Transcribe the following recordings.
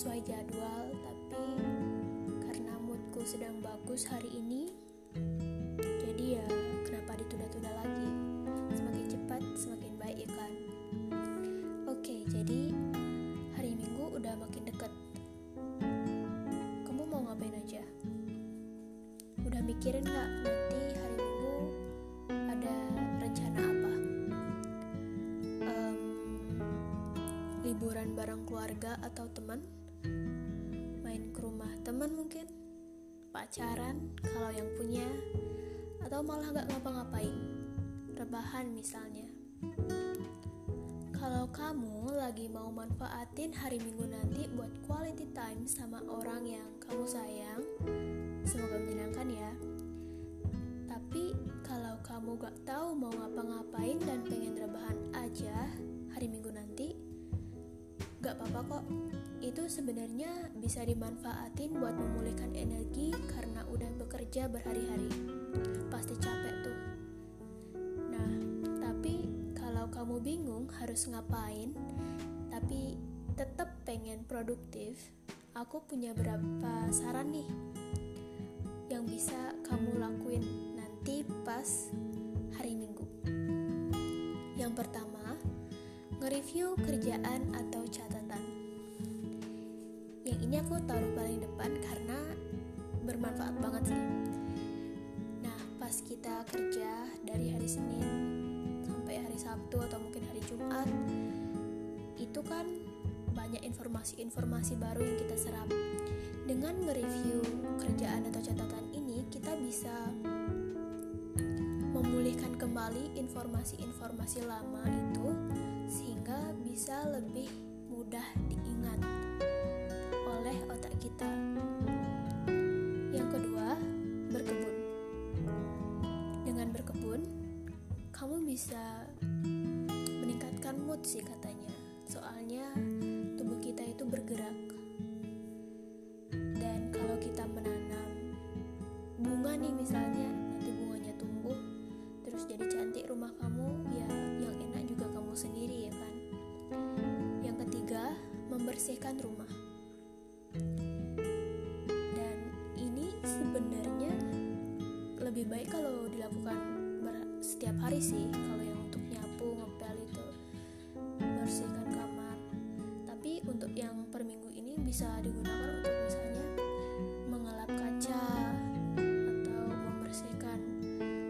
sesuai jadwal, tapi karena moodku sedang bagus hari ini, jadi ya kenapa ditunda-tunda lagi? Semakin cepat, semakin baik ya kan? Oke, jadi hari Minggu udah makin deket. Kamu mau ngapain aja? Udah mikirin gak nanti hari Minggu ada rencana apa? Liburan bareng keluarga atau teman? Main ke rumah teman mungkin? Pacaran kalau yang punya? Atau malah gak ngapa-ngapain? Rebahan misalnya. Kalau kamu lagi mau manfaatin hari Minggu nanti buat quality time sama orang yang kamu sayang, semoga menyenangkan ya. Tapi kalau kamu gak tahu mau ngapa-ngapain dan pengen rebahan aja hari Minggu nanti, gak apa-apa kok. Itu sebenarnya bisa dimanfaatin buat memulihkan energi karena udah bekerja berhari-hari. Pasti capek tuh. Nah, tapi kalau kamu bingung harus ngapain, tapi tetap pengen produktif, aku punya beberapa saran nih yang bisa kamu lakuin nanti pas hari Minggu. Yang pertama, nge-review kerjaan atau catatan. Ini aku taruh paling depan karena bermanfaat banget sih. Nah, pas kita kerja dari hari Senin sampai hari Sabtu atau mungkin hari Jumat, itu kan banyak informasi-informasi baru yang kita serap. Dengan nge-review kerjaan atau catatan ini, kita bisa memulihkan kembali informasi-informasi lama itu sehingga bisa lebih mudah diingat otak kita. Yang kedua, berkebun. Dengan berkebun, kamu bisa meningkatkan mood sih katanya. Soalnya tubuh kita itu bergerak. Dan kalau kita menanam bunga nih misalnya, nanti bunganya tumbuh terus jadi cantik rumah kamu, ya yang enak juga kamu sendiri ya kan. Yang ketiga, membersihkan rumah. Sih kalau yang untuk nyapu ngepel itu bersihkan kamar. Tapi untuk yang per minggu ini bisa digunakan untuk misalnya mengelap kaca atau membersihkan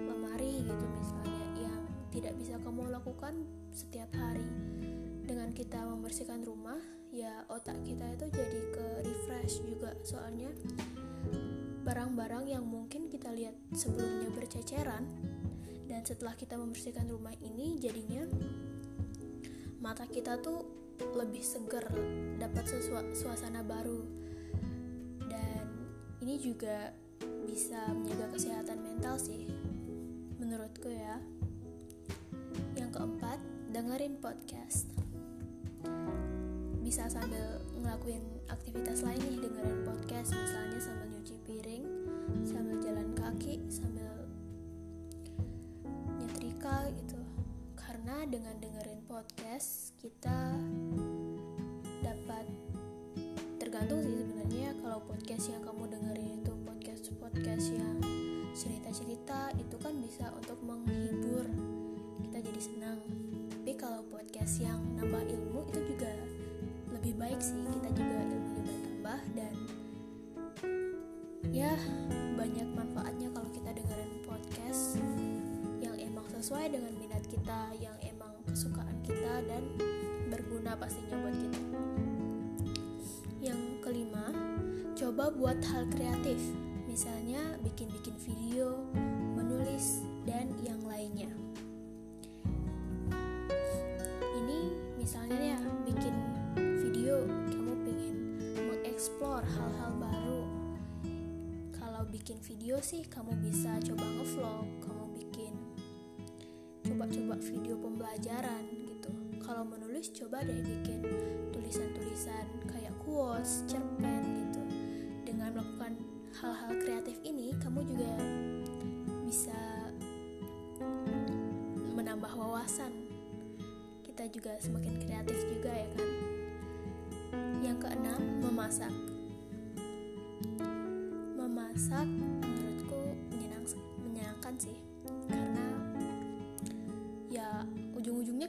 lemari gitu misalnya yang tidak bisa kamu lakukan setiap hari. Dengan kita membersihkan rumah ya otak kita itu jadi ke refresh juga. Soalnya barang-barang yang mungkin kita lihat sebelumnya berceceran dan setelah kita membersihkan rumah ini jadinya mata kita tuh lebih seger dapat suasana baru. Dan ini juga bisa menjaga kesehatan mental sih menurutku ya. Yang keempat dengerin podcast. Bisa sambil ngelakuin aktivitas lain nih dengerin podcast misalnya sambil nyuci piring sambil jalan kaki sambil dengan dengerin podcast kita dapat tergantung sih sebenarnya kalau podcast yang kamu dengerin itu podcast podcast yang cerita-cerita itu kan bisa untuk menghibur kita jadi senang. Tapi kalau podcast yang nambah ilmu itu juga lebih baik sih. Kita juga ilmunya bertambah dan ya banyak manfaatnya kalau kita dengerin podcast yang emang sesuai dengan minat kita yang kesukaan kita dan berguna pastinya buat kita. Yang kelima coba buat hal kreatif. Misalnya bikin-bikin video menulis dan yang lainnya. Ini misalnya ya bikin video kamu pengen mengeksplor hal-hal baru. Kalau bikin video sih kamu bisa coba ngevlog kamu bikin coba-coba video pembelajaran gitu. Kalau menulis coba deh bikin tulisan-tulisan kayak quotes cerpen gitu. Dengan melakukan hal-hal kreatif ini kamu juga bisa menambah wawasan. Kita juga semakin kreatif juga ya kan? Yang keenam memasak. Memasak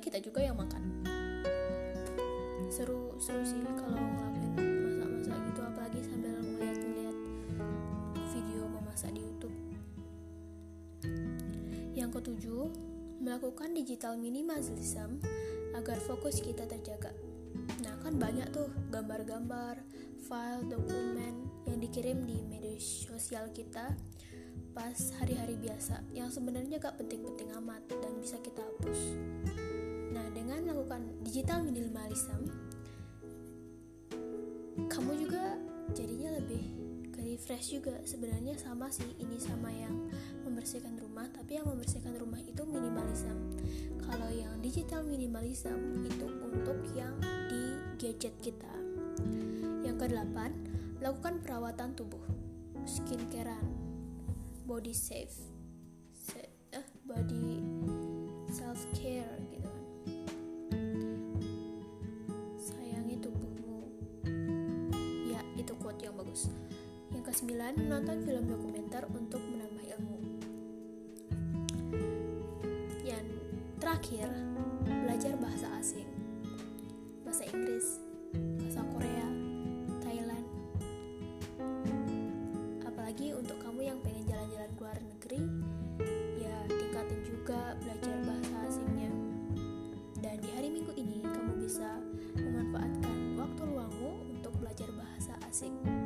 kita juga yang makan. Seru seru sih kalau ngelakuin masak-masak gitu apalagi sambil ngeliat-ngeliat video memasak di YouTube. Yang ketujuh melakukan digital minimalism agar fokus kita terjaga. Nah kan banyak tuh gambar-gambar file dokumen yang dikirim di media sosial kita pas hari-hari biasa yang sebenarnya gak penting-penting amat dan bisa kita hapus. Nah, dengan melakukan digital minimalism, kamu juga jadinya lebih ke refresh juga. Sebenarnya sama sih ini sama yang membersihkan rumah, tapi yang membersihkan rumah itu minimalism. Kalau yang digital minimalism itu untuk yang di gadget kita. Yang kedelapan, lakukan perawatan tubuh, skincarean, body safe, eh, body self care kesembilan, menonton film dokumenter untuk menambah ilmu. Yang terakhir, belajar bahasa asing. Bahasa Inggris, bahasa Korea, Thailand. Apalagi untuk kamu yang pengen jalan-jalan ke luar negeri, ya tingkatin juga belajar bahasa asingnya. Dan di hari Minggu ini kamu bisa memanfaatkan waktu luangmu untuk belajar bahasa asing.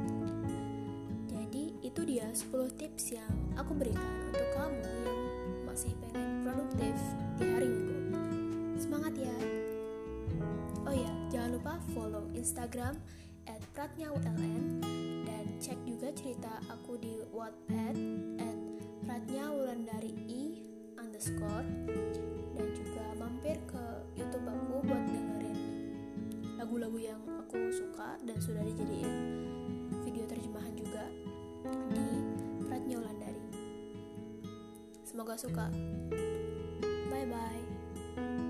Itu dia 10 tips yang aku berikan untuk kamu yang masih pengen produktif di hari Minggu. Semangat ya! Oh ya, jangan lupa follow Instagram at pratnyauln dan cek juga cerita aku di Wattpad at pratnyawulandari i underscore dan juga mampir ke YouTube aku buat dengerin lagu-lagu yang aku suka dan sudah dijadiin video terjemahan juga di Pratnya Wulandari. Semoga suka. Bye-bye.